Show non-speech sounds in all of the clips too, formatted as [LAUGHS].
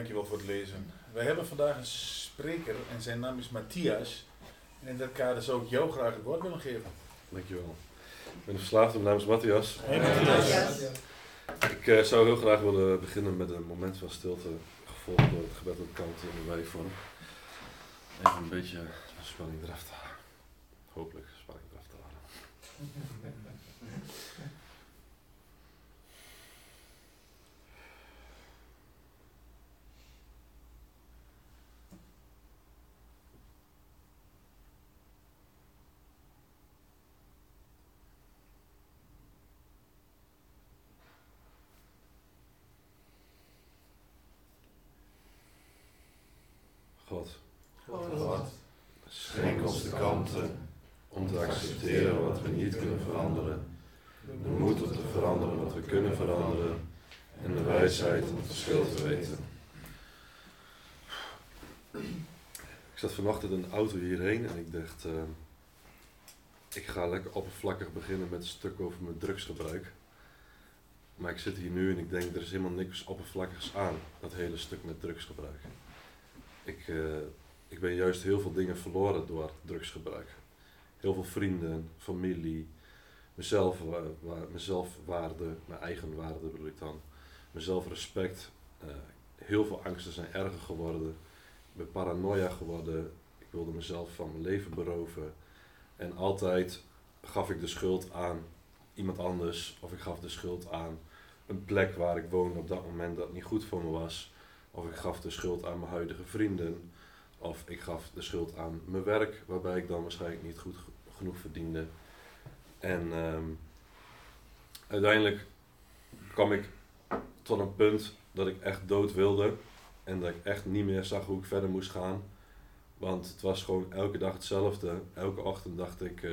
dankjewel voor het lezen. Wij hebben vandaag een spreker en zijn naam is Matthias. En in dat kader zou ik jou graag het woord willen geven. Dankjewel. Ik ben verslaafd, mijn naam is Matthias. Hey, Matthias. Ik eh, zou heel graag willen beginnen met een moment van stilte, gevolgd door het gebed op kant in de wijvorm. Even een beetje spanning eraf te halen. Hopelijk spanning eraf te halen. God, God, schenk ons de kanten om te accepteren wat we niet kunnen veranderen, de moed om te veranderen wat we kunnen veranderen en de wijsheid om het verschil te weten. Ik zat vanochtend de auto hierheen en ik dacht, eh, ik ga lekker oppervlakkig beginnen met een stuk over mijn drugsgebruik. Maar ik zit hier nu en ik denk, er is helemaal niks oppervlakkigs aan, dat hele stuk met drugsgebruik. Ik, eh, ik ben juist heel veel dingen verloren door drugsgebruik. Heel veel vrienden, familie, mezelf, wa- wa- mezelf mijn eigen waarde bedoel ik dan. Mezelf respect. eh, heel veel angsten zijn erger geworden. Ik ben paranoia geworden. Ik wilde mezelf van mijn leven beroven. En altijd gaf ik de schuld aan iemand anders. Of ik gaf de schuld aan een plek waar ik woonde op dat moment dat niet goed voor me was. Of ik gaf de schuld aan mijn huidige vrienden. Of ik gaf de schuld aan mijn werk, waarbij ik dan waarschijnlijk niet goed ge- genoeg verdiende. En ehm, uiteindelijk kwam ik tot een punt dat ik echt dood wilde. En dat ik echt niet meer zag hoe ik verder moest gaan. Want het was gewoon elke dag hetzelfde. Elke ochtend dacht ik, eh,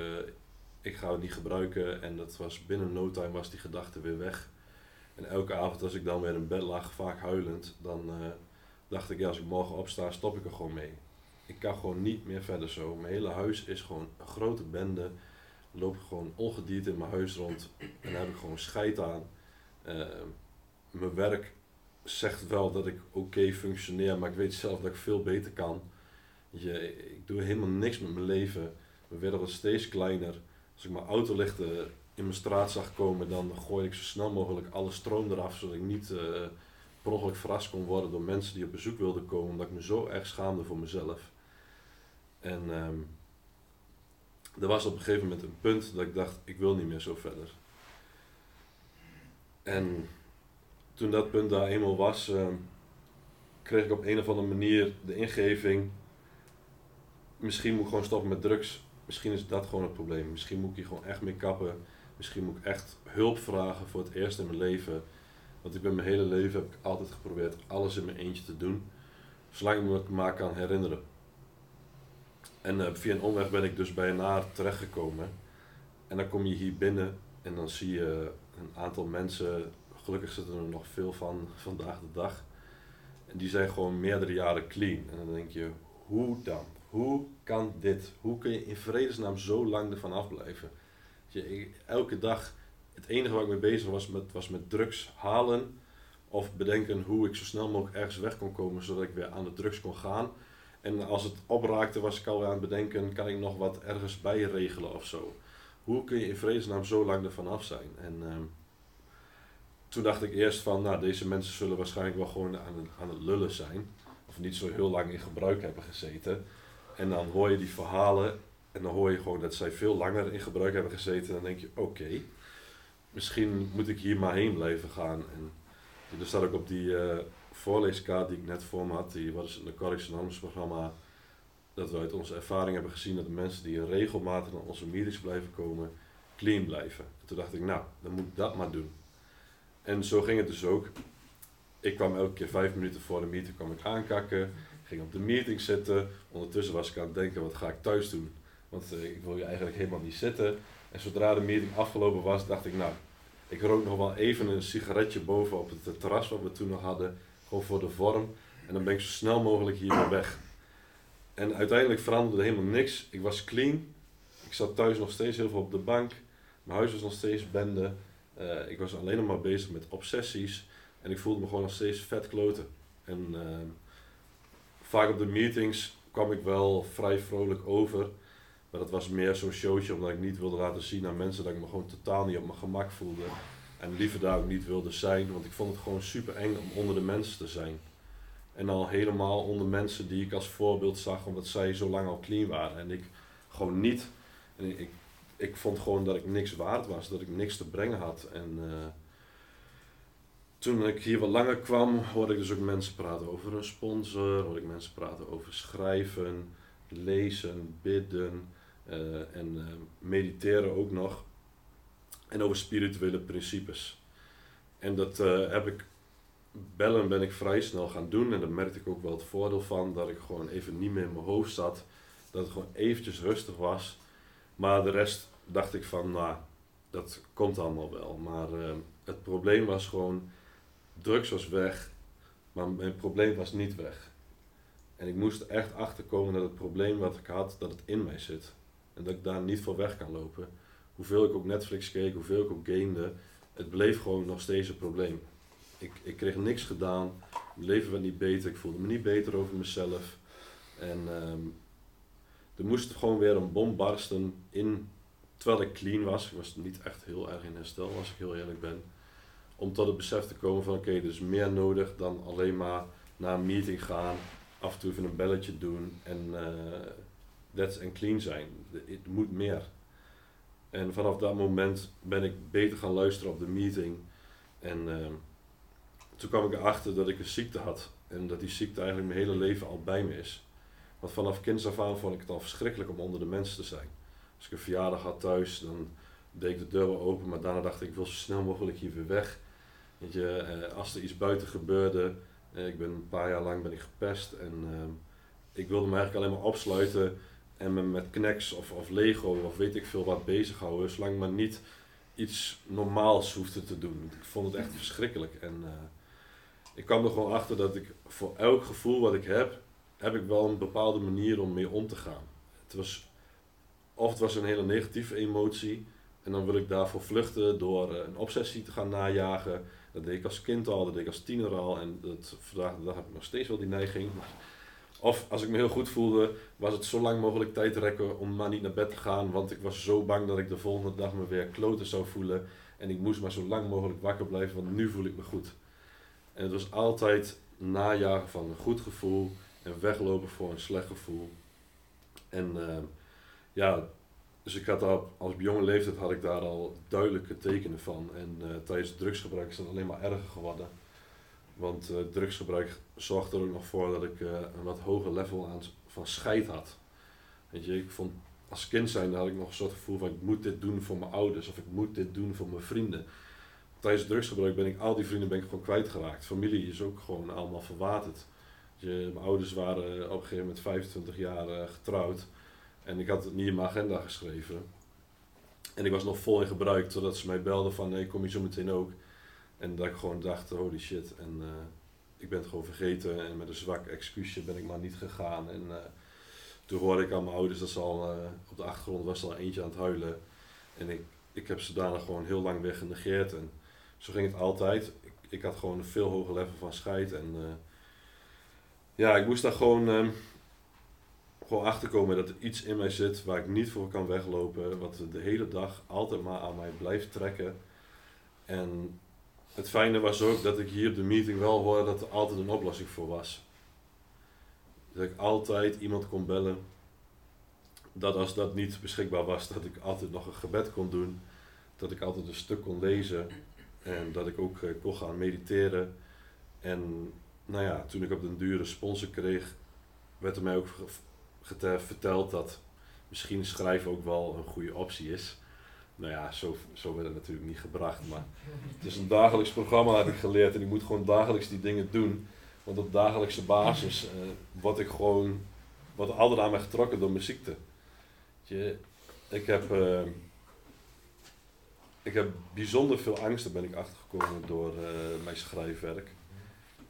ik ga het niet gebruiken. En dat was binnen no time was die gedachte weer weg. En elke avond als ik dan weer in bed lag, vaak huilend, dan eh, dacht ik, ja, als ik morgen opsta, stop ik er gewoon mee. Ik kan gewoon niet meer verder zo. Mijn hele huis is gewoon een grote bende. Loop ik gewoon ongedierd in mijn huis rond. En heb ik gewoon scheid aan. Eh, mijn werk zegt wel dat ik oké functioneer, maar ik weet zelf dat ik veel beter kan. Je, ik doe helemaal niks met mijn leven. Wereld wordt steeds kleiner. Als ik mijn autolichten in mijn straat zag komen, dan gooi ik zo snel mogelijk alle stroom eraf, zodat ik niet eh, per ongeluk verrast kon worden door mensen die op bezoek wilden komen, omdat ik me zo erg schaamde voor mezelf. En ehm, er was op een gegeven moment een punt dat ik dacht, ik wil niet meer zo verder. En toen dat punt daar eenmaal was, ehm, kreeg ik op een of andere manier de ingeving, misschien moet ik gewoon stoppen met drugs. Misschien is dat gewoon het probleem. Misschien moet ik hier gewoon echt mee kappen. Misschien moet ik echt hulp vragen voor het eerst in mijn leven. Want ik ben mijn hele leven heb ik altijd geprobeerd alles in mijn eentje te doen. Zolang ik me maar kan herinneren. En eh, via een omweg ben ik dus bij een naar terechtgekomen. En dan kom je hier binnen en dan zie je een aantal mensen. Gelukkig zitten er nog veel van [LAUGHS] vandaag de dag. En die zijn gewoon meerdere jaren clean. En dan denk je, hoe dan? Hoe kan dit? Hoe kun je in vredesnaam zo lang ervan afblijven? Je, elke dag, het enige waar ik mee bezig was, met, was met drugs halen. Of bedenken hoe ik zo snel mogelijk ergens weg kon komen, zodat ik weer aan de drugs kon gaan. En als het opraakte, was ik alweer aan het bedenken, kan ik nog wat ergens bij regelen of zo. Hoe kun je in vredesnaam zo lang ervan af zijn? En ehm, toen dacht ik eerst van, nou, deze mensen zullen waarschijnlijk wel gewoon aan het, aan het lullen zijn. Of niet zo heel lang in gebruik hebben gezeten. En dan hoor je die verhalen en dan hoor je gewoon dat zij veel langer in gebruik hebben gezeten. En dan denk je, oké, misschien moet ik hier maar heen blijven gaan. En er staat ook op die eh, voorleeskaart die ik net voor me had, die wat is het Anonymous programma, dat we uit onze ervaring hebben gezien dat de mensen die regelmatig naar onze meetings blijven komen, clean blijven. Toen dacht ik, nou, dan moet ik dat maar doen. En zo ging het dus ook. Ik kwam elke keer vijf minuten voor de meeting kwam ik aankakken, ging op de meeting zitten. Ondertussen was ik aan het denken, wat ga ik thuis doen? Want eh, ik wil je eigenlijk helemaal niet zitten. En zodra de meeting afgelopen was, dacht ik, nou, ik rook nog wel even een sigaretje boven op het terras wat we toen nog hadden. Gewoon voor de vorm. En dan ben ik zo snel mogelijk hier weer weg. En uiteindelijk veranderde helemaal niks. Ik was clean. Ik zat thuis nog steeds heel veel op de bank. Mijn huis was nog steeds bende. Eh, ik was alleen nog maar bezig met obsessies. En ik voelde me gewoon nog steeds vet kloten. En ehm, vaak op de meetings kwam ik wel vrij vrolijk over. Maar dat was meer zo'n showtje omdat ik niet wilde laten zien aan mensen dat ik me gewoon totaal niet op mijn gemak voelde. En liever daar ook niet wilde zijn, want ik vond het gewoon super eng om onder de mensen te zijn. En al helemaal onder mensen die ik als voorbeeld zag, omdat zij zo lang al clean waren. En ik gewoon niet. En ik, ik vond gewoon dat ik niks waard was, dat ik niks te brengen had. En uh, toen ik hier wat langer kwam, hoorde ik dus ook mensen praten over een sponsor, hoorde ik mensen praten over schrijven, lezen, bidden uh, en uh, mediteren ook nog. En over spirituele principes. En dat heb ik bellen ben ik vrij snel gaan doen. En daar merkte ik ook wel het voordeel van. Dat ik gewoon even niet meer in mijn hoofd zat. Dat het gewoon eventjes rustig was. Maar de rest dacht ik van, nou, dat komt allemaal wel. Maar uh, het probleem was gewoon, drugs was weg. Maar mijn probleem was niet weg. En ik moest echt achterkomen dat het probleem wat ik had, dat het in mij zit. En dat ik daar niet voor weg kan lopen. Hoeveel ik ook Netflix keek, hoeveel ik ook gamede, het bleef gewoon nog steeds een probleem ik, ik kreeg niks gedaan. Mijn leven werd niet beter. Ik voelde me niet beter over mezelf. En um, er moest gewoon weer een bom barsten in, terwijl ik clean was. Ik was niet echt heel erg in herstel, als ik heel eerlijk ben. Om tot het besef te komen van oké, er is meer nodig dan alleen maar naar een meeting gaan, af en toe even een belletje doen en uh, that's en clean zijn. Het moet meer. En vanaf dat moment ben ik beter gaan luisteren op de meeting. En uh, toen kwam ik erachter dat ik een ziekte had. En dat die ziekte eigenlijk mijn hele leven al bij me is. Want vanaf kinds af aan vond ik het al verschrikkelijk om onder de mensen te zijn. Als ik een verjaardag had thuis, dan deed ik de deur open, maar daarna dacht ik, ik wil zo snel mogelijk hier weer weg. Weet je, eh, als er iets buiten gebeurde, eh, ik ben een paar jaar lang ben ik gepest en ehm, ik wilde me eigenlijk alleen maar opsluiten en me met Knex of, of Lego of weet ik veel wat bezighouden, zolang maar niet iets normaals hoefde te doen. Ik vond het echt verschrikkelijk. En, uh, ik kwam er gewoon achter dat ik voor elk gevoel wat ik heb, heb ik wel een bepaalde manier om mee om te gaan. Het was, of het was een hele negatieve emotie en dan wil ik daarvoor vluchten door eh, een obsessie te gaan najagen. Dat deed ik als kind al, dat deed ik als tiener al en dat, vandaag de dag heb ik nog steeds wel die neiging. Of als ik me heel goed voelde, was het zo lang mogelijk tijd rekken om maar niet naar bed te gaan, want ik was zo bang dat ik de volgende dag me weer kloten zou voelen. En ik moest maar zo lang mogelijk wakker blijven, want nu voel ik me goed. En het was altijd najagen van een goed gevoel en weglopen voor een slecht gevoel. En uh, ja, dus ik had al, als op jonge leeftijd had ik daar al duidelijke tekenen van. En uh, tijdens drugsgebruik is het alleen maar erger geworden. Want uh, drugsgebruik zorgde er ook nog voor dat ik een wat hoger level aan, van scheid had. Je, ik vond als kind zijn had ik nog een soort gevoel van ik moet dit doen voor mijn ouders of ik moet dit doen voor mijn vrienden tijdens drugsgebruik ben ik al die vrienden ben ik gewoon kwijtgeraakt. Familie is ook gewoon allemaal verwaterd. Je, mijn ouders waren op een gegeven moment 25 jaar uh, getrouwd. En ik had het niet in mijn agenda geschreven. En ik was nog vol in gebruik, totdat ze mij belden van nee, kom je zo meteen ook. En dat ik gewoon dacht, holy shit. En uh, ik ben het gewoon vergeten en met een zwak excuusje ben ik maar niet gegaan. En uh, toen hoorde ik aan mijn ouders dat ze al op de achtergrond was al eentje aan het huilen. En ik, ik heb ze daarna gewoon heel lang weer genegeerd. En zo ging het altijd. Ik, ik had gewoon een veel hoger level van scheid. En ja, ik moest daar gewoon, um, gewoon achterkomen dat er iets in mij zit waar ik niet voor kan weglopen. Wat de hele dag altijd maar aan mij blijft trekken. En het fijne was ook dat ik hier op de meeting wel hoorde dat er altijd een oplossing voor was. Dat ik altijd iemand kon bellen. Dat als dat niet beschikbaar was, dat ik altijd nog een gebed kon doen. Dat ik altijd een stuk kon lezen. En dat ik ook uh, kon gaan mediteren. En nou ja, toen ik op den dure sponsor kreeg, werd er mij ook verteld dat misschien schrijven ook wel een goede optie is. Nou ja, zo, zo werd het natuurlijk niet gebracht. Maar het is een dagelijks programma, heb ik geleerd. En ik moet gewoon dagelijks die dingen doen. Want op dagelijkse basis uh, ik gewoon, wat altijd aan mij getrokken door mijn ziekte. Je, ik heb... Uh, ik heb bijzonder veel angst, daar ben ik achtergekomen door uh, mijn schrijfwerk.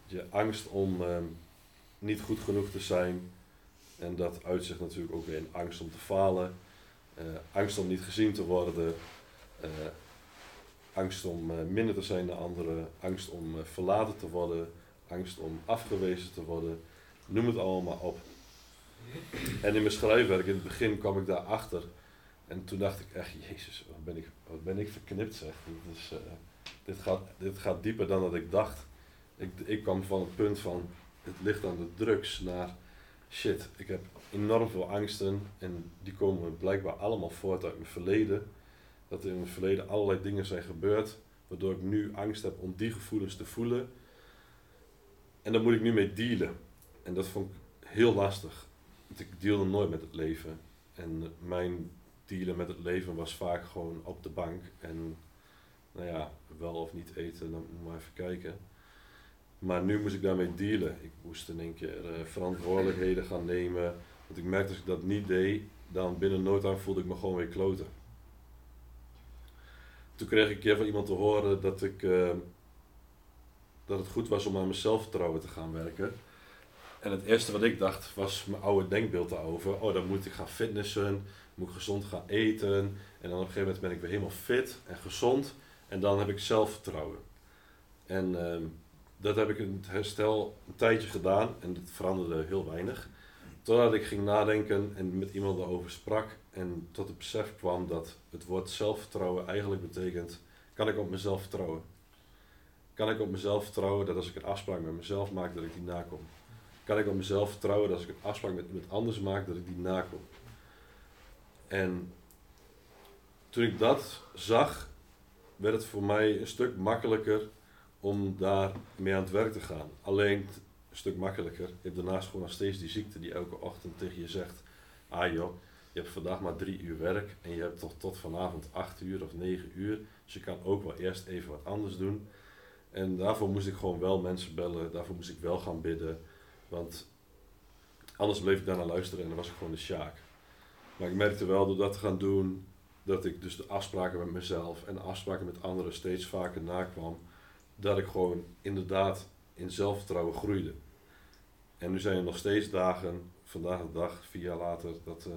Je angst om niet goed genoeg te zijn. En dat uitzicht natuurlijk ook weer in angst om te falen. Uh, angst om niet gezien te worden. angst om minder te zijn dan anderen. Angst om verlaten te worden. angst om afgewezen te worden, noem het allemaal op. En in mijn schrijfwerk, in het begin kwam ik daarachter. En toen dacht ik echt, jezus, wat ben ik, wat ben ik verknipt zeg. Dit, is, eh, dit, gaat, dit gaat dieper dan dat ik dacht. Ik, ik kwam van het punt van, het ligt aan de drugs, naar shit, ik heb enorm veel angsten. En die komen blijkbaar allemaal voort uit mijn verleden. Dat er in mijn verleden allerlei dingen zijn gebeurd, waardoor ik nu angst heb om die gevoelens te voelen. En daar moet ik nu mee dealen. En dat vond ik heel lastig. Want ik deelde nooit met het leven. En mijn dealen met het leven was vaak gewoon op de bank. En nou ja, wel of niet eten, dan moet maar even kijken. Maar nu moest ik daarmee dealen. Ik moest in één keer uh, verantwoordelijkheden gaan nemen. Want ik merkte als ik dat niet deed, dan binnen no time voelde ik me gewoon weer kloten. Toen kreeg ik een keer van iemand te horen dat, ik, uh, dat het goed was om aan mijn zelfvertrouwen te gaan werken. En het eerste wat ik dacht was mijn oude denkbeeld daarover. Oh, dan moet ik gaan fitnessen, moet ik gezond gaan eten. En dan op een gegeven moment ben ik weer helemaal fit en gezond. En dan heb ik zelfvertrouwen. En uh, dat heb ik in het herstel een tijdje gedaan en het veranderde heel weinig. Totdat ik ging nadenken en met iemand erover sprak en tot het besef kwam dat het woord zelfvertrouwen eigenlijk betekent, kan ik op mezelf vertrouwen? Kan ik op mezelf vertrouwen dat als ik een afspraak met mezelf maak, dat ik die nakom? Kan ik op mezelf vertrouwen dat als ik een afspraak met iemand anders maak, dat ik die nakom? En toen ik dat zag, werd het voor mij een stuk makkelijker om daar mee aan het werk te gaan. Alleen stuk makkelijker. Je hebt daarnaast gewoon nog steeds die ziekte die elke ochtend tegen je zegt: Ah joh, je hebt vandaag maar drie uur werk en je hebt toch tot vanavond acht uur of negen uur. Dus je kan ook wel eerst even wat anders doen. En daarvoor moest ik gewoon wel mensen bellen, daarvoor moest ik wel gaan bidden. Want anders bleef ik daarna luisteren en dan was ik gewoon de sjaak. Maar ik merkte wel door dat te gaan doen, dat ik dus de afspraken met mezelf en de afspraken met anderen steeds vaker nakwam dat ik gewoon inderdaad in zelfvertrouwen groeide. En nu zijn er nog steeds dagen, vandaag de dag, vier jaar later, dat, uh,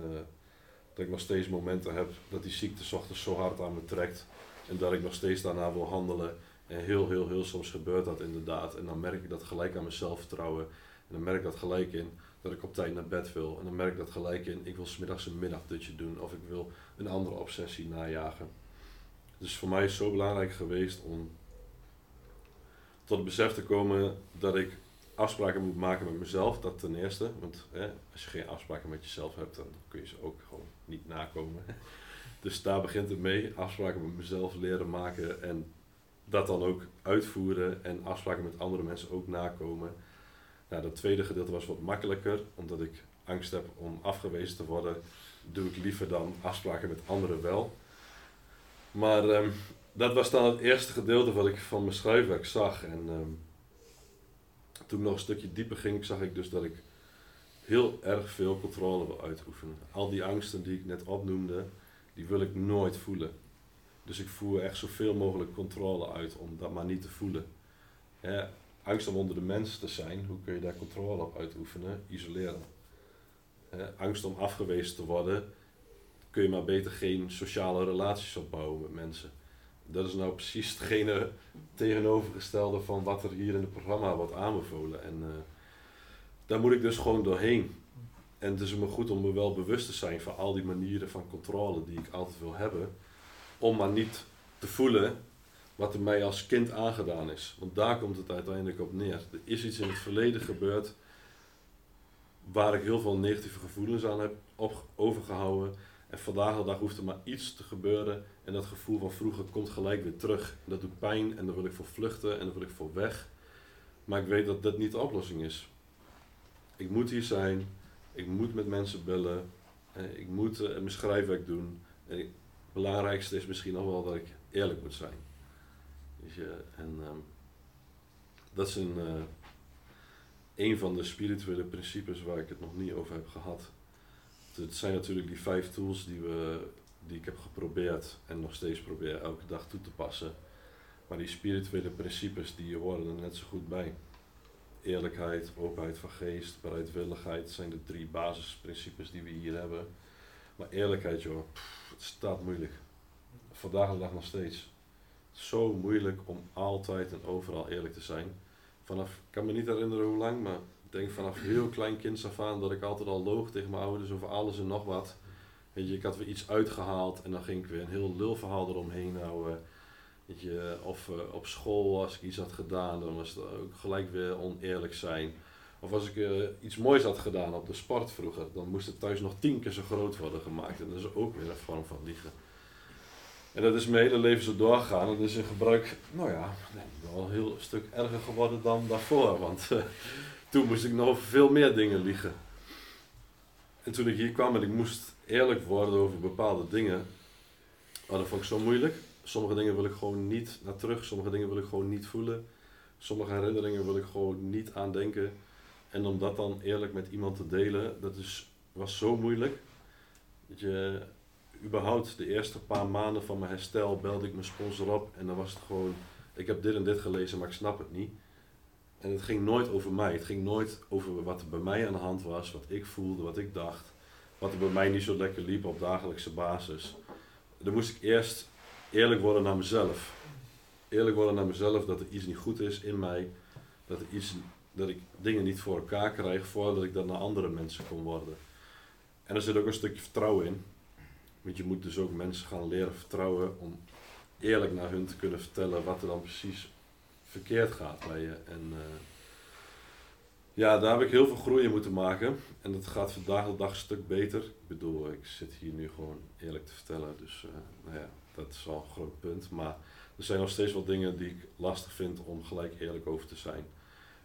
dat ik nog steeds momenten heb dat die ziekte ochtends zo hard aan me trekt. En dat ik nog steeds daarna wil handelen. En heel, heel, heel soms gebeurt dat inderdaad. En dan merk ik dat gelijk aan mijn zelfvertrouwen. En dan merk ik dat gelijk in dat ik op tijd naar bed wil. En dan merk ik dat gelijk in, ik wil smiddags een middagdutje doen. Of ik wil een andere obsessie najagen. Dus voor mij is het zo belangrijk geweest om tot het besef te komen dat ik afspraken moet maken met mezelf, dat ten eerste. Want als je geen afspraken met jezelf hebt, dan kun je ze ook gewoon niet nakomen. [LAUGHS] Dus daar begint het mee, afspraken met mezelf leren maken en dat dan ook uitvoeren en afspraken met andere mensen ook nakomen. Nou, dat tweede gedeelte was wat makkelijker, omdat ik angst heb om afgewezen te worden, doe ik liever dan afspraken met anderen wel. Maar um, dat was dan het eerste gedeelte wat ik van mijn schrijfwerk zag. En um, toen nog een stukje dieper ging, zag ik dus dat ik heel erg veel controle wil uitoefenen. Al die angsten die ik net opnoemde, die wil ik nooit voelen. Dus ik voer echt zoveel mogelijk controle uit om dat maar niet te voelen. angst om onder de mensen te zijn, hoe kun je daar controle op uitoefenen? Isoleren. angst om afgewezen te worden, kun je maar beter geen sociale relaties opbouwen met mensen dat is nou precies hetgene tegenovergestelde van wat er hier in het programma wordt aanbevolen. En uh, daar moet ik dus gewoon doorheen. En het is me goed om me wel bewust te zijn van al die manieren van controle die ik altijd wil hebben. Om maar niet te voelen wat er mij als kind aangedaan is. Want daar komt het uiteindelijk op neer. Er is iets in het verleden gebeurd waar ik heel veel negatieve gevoelens aan heb overgehouden. En vandaag de dag hoeft er maar iets te gebeuren en dat gevoel van vroeger komt gelijk weer terug. Dat doet pijn en daar wil ik voor vluchten en daar wil ik voor weg. Maar ik weet dat dat niet de oplossing is. Ik moet hier zijn, ik moet met mensen bellen, ik moet uh, mijn schrijfwerk doen. En het belangrijkste is misschien nog wel dat ik eerlijk moet zijn. Dus, en um, dat is een, uh, een van de spirituele principes waar ik het nog niet over heb gehad. Het zijn natuurlijk die vijf tools die we die ik heb geprobeerd en nog steeds probeer elke dag toe te passen. Maar die spirituele principes die horen er net zo goed bij. Eerlijkheid, openheid van geest, bereidwilligheid zijn de drie basisprincipes die we hier hebben. Maar eerlijkheid, joh, het staat moeilijk. Vandaag de dag nog steeds. Zo moeilijk om altijd en overal eerlijk te zijn. vanaf, ik kan me niet herinneren hoe lang, maar ik denk vanaf heel klein kind af aan dat ik altijd al loog tegen mijn ouders over alles en nog wat. Weet je, ik had weer iets uitgehaald en dan ging ik weer een heel lulverhaal eromheen houden. Weet je, of eh, op school als ik iets had gedaan, dan was het ook gelijk weer oneerlijk zijn. Of als ik eh, iets moois had gedaan op de sport vroeger, dan moest het thuis nog tien keer zo groot worden gemaakt. En dat is ook weer een vorm van liegen. En dat is mijn hele leven zo doorgegaan. En dat is in gebruik, nou ja, wel een heel stuk erger geworden dan daarvoor. Want eh, toen moest ik nog over veel meer dingen liegen. En toen ik hier kwam en ik moest eerlijk worden over bepaalde dingen, dat vond ik zo moeilijk. Sommige dingen wil ik gewoon niet naar terug, sommige dingen wil ik gewoon niet voelen. Sommige herinneringen wil ik gewoon niet aandenken. En om dat dan eerlijk met iemand te delen, dat is, was zo moeilijk. Dat je, überhaupt de eerste paar maanden van mijn herstel belde ik mijn sponsor op en dan was het gewoon, ik heb dit en dit gelezen, maar ik snap het niet. En het ging nooit over mij. Het ging nooit over wat er bij mij aan de hand was, wat ik voelde, wat ik dacht. Wat er bij mij niet zo lekker liep op dagelijkse basis. Dan moest ik eerst eerlijk worden naar mezelf. Eerlijk worden naar mezelf dat er iets niet goed is in mij. Dat, er iets, dat ik dingen niet voor elkaar krijg voordat ik dat naar andere mensen kon worden. En er zit ook een stukje vertrouwen in. Want je moet dus ook mensen gaan leren vertrouwen om eerlijk naar hun te kunnen vertellen wat er dan precies verkeerd gaat bij je. En uh, ja, daar heb ik heel veel groei in moeten maken. En dat gaat vandaag de dag een stuk beter. Ik bedoel, ik zit hier nu gewoon eerlijk te vertellen. Dus uh, nou ja, dat is wel een groot punt. Maar er zijn nog steeds wel dingen die ik lastig vind om gelijk eerlijk over te zijn.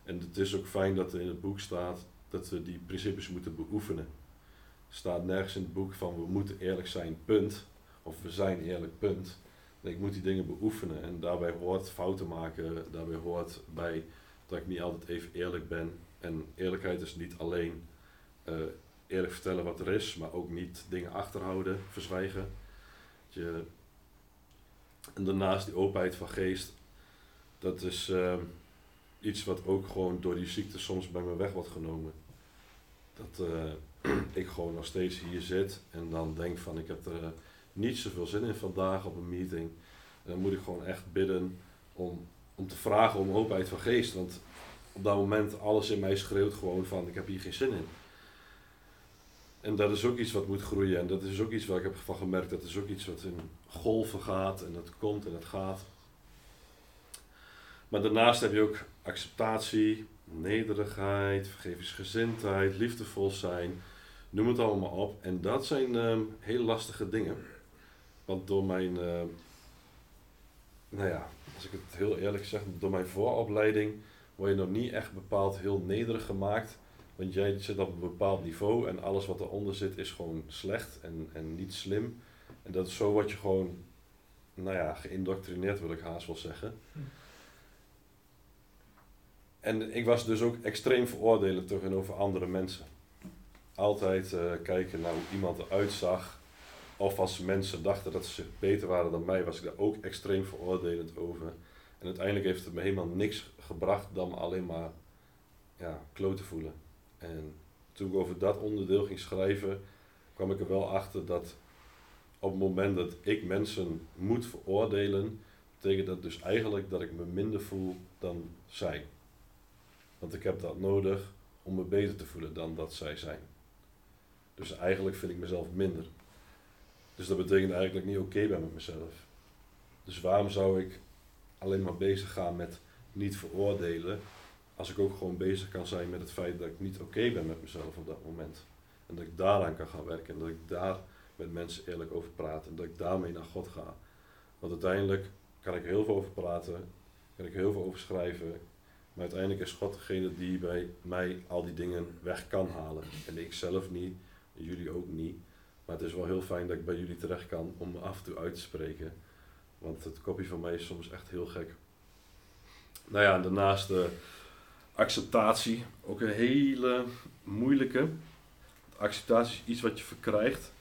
En het is ook fijn dat er in het boek staat dat we die principes moeten beoefenen. Er staat nergens in het boek van we moeten eerlijk zijn, punt. Of we zijn eerlijk, punt. Ik moet die dingen beoefenen en daarbij hoort fouten maken, daarbij hoort bij dat ik niet altijd even eerlijk ben. En eerlijkheid is niet alleen uh, eerlijk vertellen wat er is, maar ook niet dingen achterhouden, verzwijgen. Je, en daarnaast die openheid van geest, dat is uh, iets wat ook gewoon door die ziekte soms bij me weg wordt genomen. Dat uh, [CLEARS THROAT] ik gewoon nog steeds hier zit en dan denk van ik heb er niet zoveel zin in vandaag op een meeting. Dan moet ik gewoon echt bidden om, om te vragen om openheid van geest. Want op dat moment alles in mij schreeuwt gewoon van ik heb hier geen zin in. En dat is ook iets wat moet groeien. En dat is ook iets waar ik heb van gemerkt. Dat is ook iets wat in golven gaat en het komt en het gaat. Maar daarnaast heb je ook acceptatie, nederigheid, vergevingsgezindheid, liefdevol zijn. Noem het allemaal op. En dat zijn uh, hele lastige dingen. Want door mijn, uh, nou ja, als ik het heel eerlijk zeg, door mijn vooropleiding word je nog niet echt bepaald heel nederig gemaakt. Want jij zit op een bepaald niveau en alles wat eronder zit is gewoon slecht en, en niet slim. En dat is zo wat je gewoon, nou ja, geïndoctrineerd wil ik haast wel zeggen. En ik was dus ook extreem veroordelend tegenover andere mensen. Altijd uh, kijken naar hoe iemand eruit zag. Of als mensen dachten dat ze beter waren dan mij, was ik daar ook extreem veroordelend over. En uiteindelijk heeft het me helemaal niks gebracht dan alleen maar ja, kloten voelen. En toen ik over dat onderdeel ging schrijven, kwam ik er wel achter dat op het moment dat ik mensen moet veroordelen, betekent dat dus eigenlijk dat ik me minder voel dan zij. Want ik heb dat nodig om me beter te voelen dan dat zij zijn. Dus eigenlijk vind ik mezelf minder. Dus dat betekent eigenlijk niet oké ben met mezelf. Dus waarom zou ik alleen maar bezig gaan met niet veroordelen, als ik ook gewoon bezig kan zijn met het feit dat ik niet oké ben met mezelf op dat moment. En dat ik daaraan kan gaan werken en dat ik daar met mensen eerlijk over praat en dat ik daarmee naar God ga. Want uiteindelijk kan ik heel veel over praten, kan ik heel veel over schrijven, maar uiteindelijk is God degene die bij mij al die dingen weg kan halen. En ik zelf niet, en jullie ook niet. Maar het is wel heel fijn dat ik bij jullie terecht kan om me af en toe uit te spreken. Want het kopje van mij is soms echt heel gek. Nou ja, daarnaast de acceptatie. Ook een hele moeilijke. Acceptatie is iets wat je verkrijgt.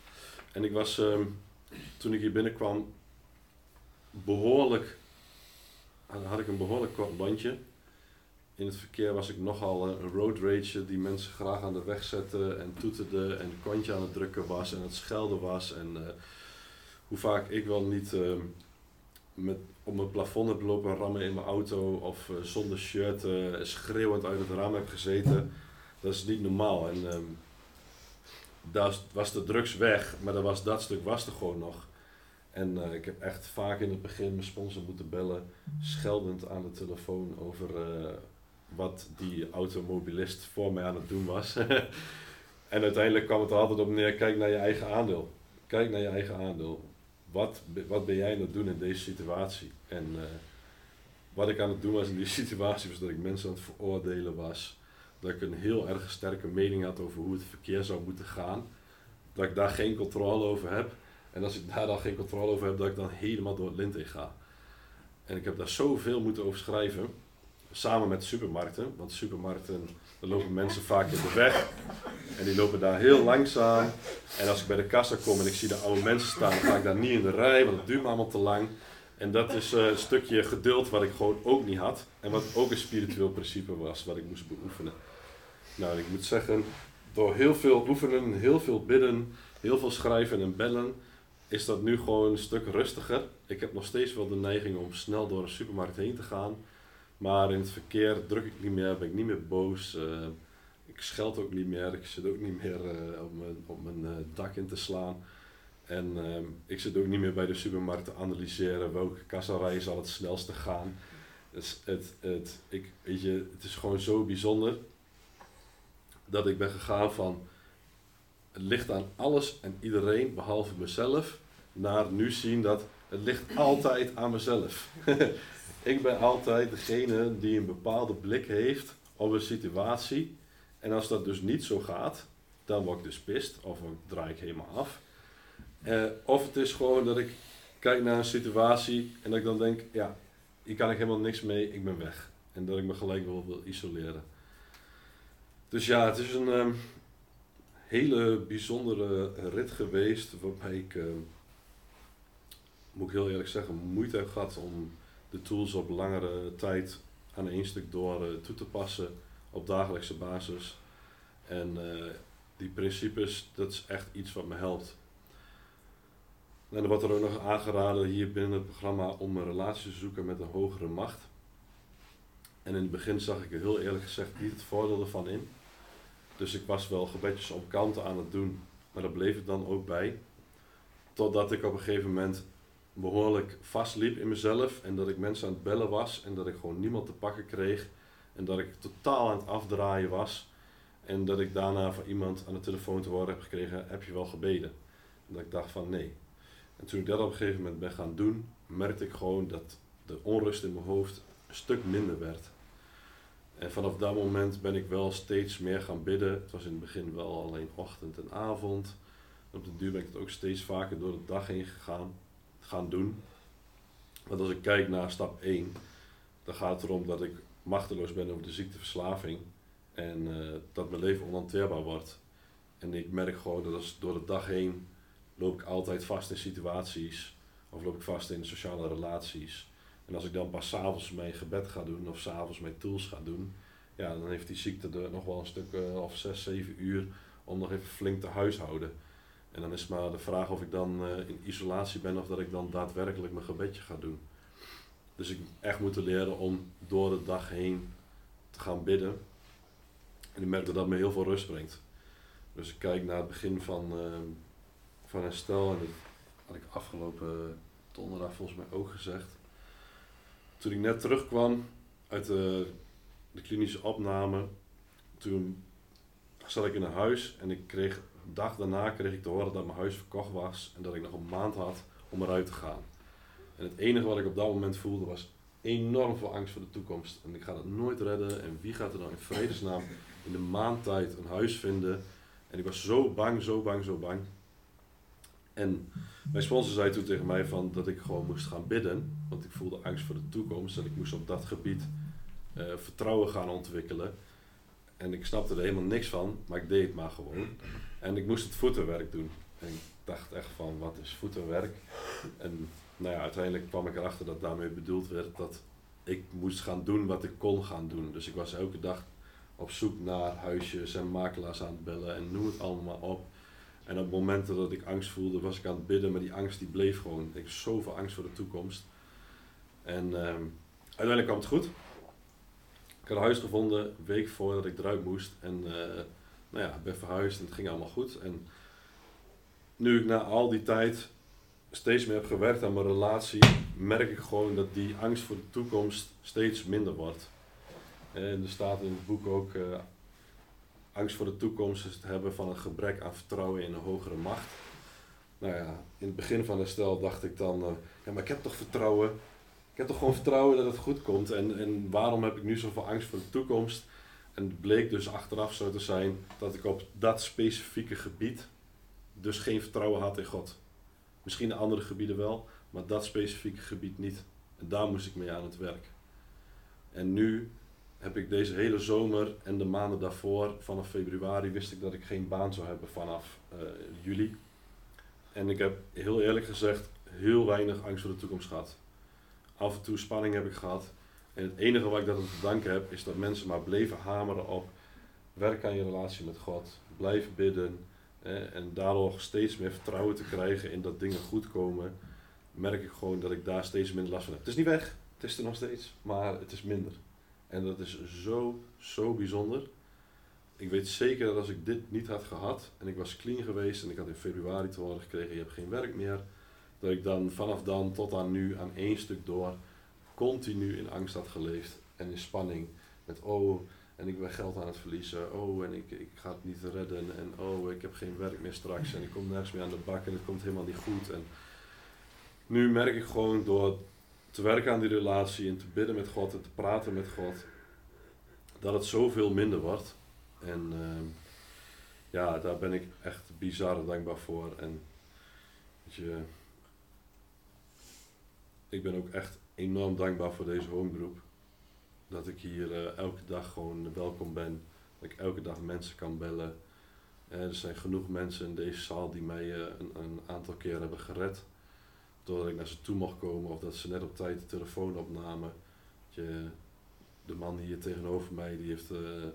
En ik was, ehm, toen ik hier binnenkwam, behoorlijk, had ik een behoorlijk kort bandje in het verkeer was ik nogal een road rager die mensen graag aan de weg zette en toeterde en een kontje aan het drukken was en het schelden was. En uh, hoe vaak ik wel niet uh, met op mijn plafond heb lopen rammen in mijn auto of eh, zonder shirt eh, schreeuwend uit het raam heb gezeten. Dat is niet normaal. En ehm, daar was de drugs weg, maar dan was dat stuk was er gewoon nog. En eh, ik heb echt vaak in het begin mijn sponsor moeten bellen, scheldend aan de telefoon over wat die automobilist voor mij aan het doen was. [LAUGHS] en uiteindelijk kwam het er altijd op neer, kijk naar je eigen aandeel. Kijk naar je eigen aandeel. Wat, wat ben jij aan het doen in deze situatie? En uh, wat ik aan het doen was in die [LAUGHS] situatie was dat ik mensen aan het veroordelen was. Dat ik een heel erg sterke mening had over hoe het verkeer zou moeten gaan. Dat ik daar geen controle over heb. En als ik daar dan geen controle over heb, dat ik dan helemaal door het lint in ga. En ik heb daar zoveel moeten over schrijven samen met supermarkten. Want supermarkten, daar lopen mensen vaak in de weg. En die lopen daar heel langzaam. En als ik bij de kassa kom en ik zie de oude mensen staan, dan ga ik daar niet in de rij, want het duurt me allemaal te lang. En dat is eh, een stukje geduld wat ik gewoon ook niet had. En wat ook een spiritueel principe was, wat ik moest beoefenen. Nou, ik moet zeggen, door heel veel oefenen, heel veel bidden, heel veel schrijven en bellen, is dat nu gewoon een stuk rustiger. Ik heb nog steeds wel de neiging om snel door een supermarkt heen te gaan. Maar in het verkeer druk ik niet meer, ben ik niet meer boos. Uh, ik scheld ook niet meer. Ik zit ook niet meer uh, op mijn, op mijn uh, dak in te slaan. En ehm, ik zit ook niet meer bij de supermarkt te analyseren welke kassarij zal het snelste gaan. Dus het, het, ik, weet je, het is gewoon zo bijzonder dat ik ben gegaan van het ligt aan alles en iedereen behalve mezelf naar nu zien dat het ligt altijd aan mezelf. [LAUGHS] Ik ben altijd degene die een bepaalde blik heeft op een situatie. En als dat dus niet zo gaat, dan word ik dus pist of dan draai ik helemaal af. Uh, of het is gewoon dat ik kijk naar een situatie en dat ik dan denk, ja, hier kan ik helemaal niks mee, ik ben weg. En dat ik me gelijk wil, wil isoleren. Dus ja, het is een um, hele bijzondere rit geweest waarbij ik, um, moet ik heel eerlijk zeggen, moeite heb gehad om de tools op langere tijd aan één stuk door uh, toe te passen op dagelijkse basis. En uh, die principes, dat is echt iets wat me helpt. En er wordt er ook nog aangeraden hier binnen het programma om een relatie te zoeken met een hogere macht. En in het begin zag ik er heel eerlijk gezegd niet het voordeel ervan in. Dus ik was wel gebedjes op kanten aan het doen, maar daar bleef het dan ook bij. Totdat ik op een gegeven moment behoorlijk vastliep in mezelf en dat ik mensen aan het bellen was en dat ik gewoon niemand te pakken kreeg en dat ik totaal aan het afdraaien was en dat ik daarna van iemand aan de telefoon te horen heb gekregen, heb je wel gebeden? En dat ik dacht van nee. En toen ik dat op een gegeven moment ben gaan doen, merkte ik gewoon dat de onrust in mijn hoofd een stuk minder werd. En vanaf dat moment ben ik wel steeds meer gaan bidden. Het was in het begin wel alleen ochtend en avond. En op de duur ben ik het ook steeds vaker door de dag heen gegaan gaan doen. Want als ik kijk naar stap 1, dan gaat het erom dat ik machteloos ben over de ziekteverslaving en uh, dat mijn leven onhanteerbaar wordt. En ik merk gewoon dat als door de dag heen loop ik altijd vast in situaties of loop ik vast in sociale relaties. En als ik dan pas s'avonds mijn gebed ga doen of s'avonds mijn tools ga doen, ja, dan heeft die ziekte er nog wel een stuk uh, of 6, 7 uur om nog even flink te huishouden. En dan is maar de vraag of ik dan uh, in isolatie ben of dat ik dan daadwerkelijk mijn gebedje ga doen. Dus ik echt moeten leren om door de dag heen te gaan bidden. En ik merk dat dat me heel veel rust brengt. Dus ik kijk naar het begin van, uh, van herstel. En dat had ik afgelopen donderdag volgens mij ook gezegd. Toen ik net terugkwam uit de, de klinische opname, toen zat ik in een huis en ik kreeg dag daarna kreeg ik te horen dat mijn huis verkocht was en dat ik nog een maand had om eruit te gaan. En het enige wat ik op dat moment voelde was enorm veel angst voor de toekomst. En ik ga dat nooit redden. En wie gaat er dan in vredesnaam in de maand tijd een huis vinden? En ik was zo bang, zo bang, zo bang. En mijn sponsor zei toen tegen mij van dat ik gewoon moest gaan bidden. Want ik voelde angst voor de toekomst. En ik moest op dat gebied uh, vertrouwen gaan ontwikkelen. En ik snapte er helemaal niks van, maar ik deed het maar gewoon. En ik moest het voetenwerk doen. En ik dacht echt van, wat is voetenwerk? En nou ja, uiteindelijk kwam ik erachter dat daarmee bedoeld werd dat ik moest gaan doen wat ik kon gaan doen. Dus ik was elke dag op zoek naar huisjes en makelaars aan het bellen en noem het allemaal op. En op momenten dat ik angst voelde, was ik aan het bidden, maar die angst die bleef gewoon. Ik had zoveel angst voor de toekomst. En ehm, uiteindelijk kwam het goed. Ik had een huis gevonden, een week voordat ik eruit moest. En eh, nou ja, ben verhuisd en het ging allemaal goed. En nu ik na al die tijd steeds meer heb gewerkt aan mijn relatie, merk ik gewoon dat die angst voor de toekomst steeds minder wordt. En er staat in het boek ook, eh, angst voor de toekomst is het hebben van een gebrek aan vertrouwen in een hogere macht. Nou ja, in het begin van de stel dacht ik dan, eh, ja maar ik heb toch vertrouwen, ik heb toch gewoon vertrouwen dat het goed komt en, en waarom heb ik nu zoveel angst voor de toekomst? En het bleek dus achteraf zo te zijn dat ik op dat specifieke gebied dus geen vertrouwen had in God. Misschien in andere gebieden wel, maar dat specifieke gebied niet. En daar moest ik mee aan het werk. En nu heb ik deze hele zomer en de maanden daarvoor, vanaf februari, wist ik dat ik geen baan zou hebben vanaf uh, juli. En ik heb heel eerlijk gezegd heel weinig angst voor de toekomst gehad. Af en toe spanning heb ik gehad. En het enige wat ik dat aan te danken heb, is dat mensen maar bleven hameren op werk aan je relatie met God, blijf bidden. en daardoor steeds meer vertrouwen te krijgen in dat dingen goed komen, merk ik gewoon dat ik daar steeds minder last van heb. Het is niet weg, het is er nog steeds, maar het is minder. En dat is zo, zo bijzonder. Ik weet zeker dat als ik dit niet had gehad en ik was clean geweest en ik had in februari te horen gekregen, je hebt geen werk meer, dat ik dan vanaf dan tot aan nu aan één stuk door continu in angst had geleefd en in spanning. Met oh, en ik ben geld aan het verliezen, oh, en ik, ik ga het niet redden, en oh, ik heb geen werk meer straks en ik kom nergens meer aan de bak en het komt helemaal niet goed. En nu merk ik gewoon door te werken aan die relatie en te bidden met God en te praten met God, dat het zoveel minder wordt. En uh, ja, daar ben ik echt bizar dankbaar voor. En je, ik ben ook echt enorm dankbaar voor deze homegroep. Dat ik hier uh, elke dag gewoon welkom ben. Dat ik elke dag mensen kan bellen. Uh, er zijn genoeg mensen in deze zaal die mij uh, een, een, aantal keer hebben gered. Doordat ik naar ze toe mocht komen of dat ze net op tijd de telefoon opnamen. Je, de man hier tegenover mij die heeft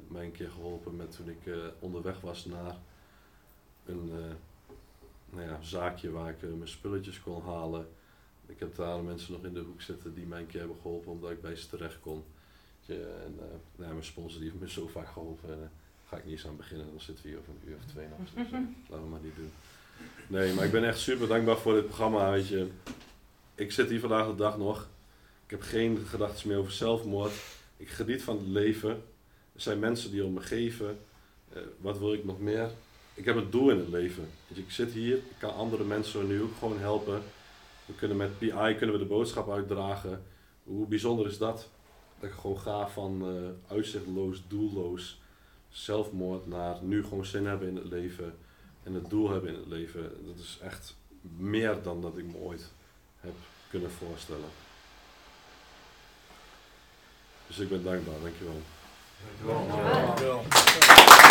mij een keer geholpen met toen ik onderweg was naar een nou ja, zaakje waar ik mijn spulletjes kon halen. Ik heb daar mensen nog in de hoek zitten die mij een keer hebben geholpen omdat ik bij ze terecht kon. En uh, nou, mijn sponsor die heeft me zo vaak geholpen. En, uh, ga ik niet eens aan beginnen, dan zitten we hier over een uur of twee nog. Dus uh, [LAUGHS] laten we maar niet doen. Nee, maar ik ben echt super dankbaar voor dit programma. Weet je. Ik zit hier vandaag de dag nog. Ik heb geen gedachten meer over zelfmoord. Ik geniet van het leven. Er zijn mensen die om me geven. wat wil ik nog meer? Ik heb een doel in het leven. Ik zit hier, ik kan andere mensen nu ook gewoon helpen. We kunnen met PI kunnen we de boodschap uitdragen. Hoe bijzonder is dat? Dat ik gewoon ga van uh, uitzichtloos, doelloos, zelfmoord naar nu gewoon zin hebben in het leven en het doel hebben in het leven. Dat is echt meer dan dat ik me ooit heb kunnen voorstellen. Dus ik ben dankbaar, dankjewel. Dankjewel. dankjewel. dankjewel.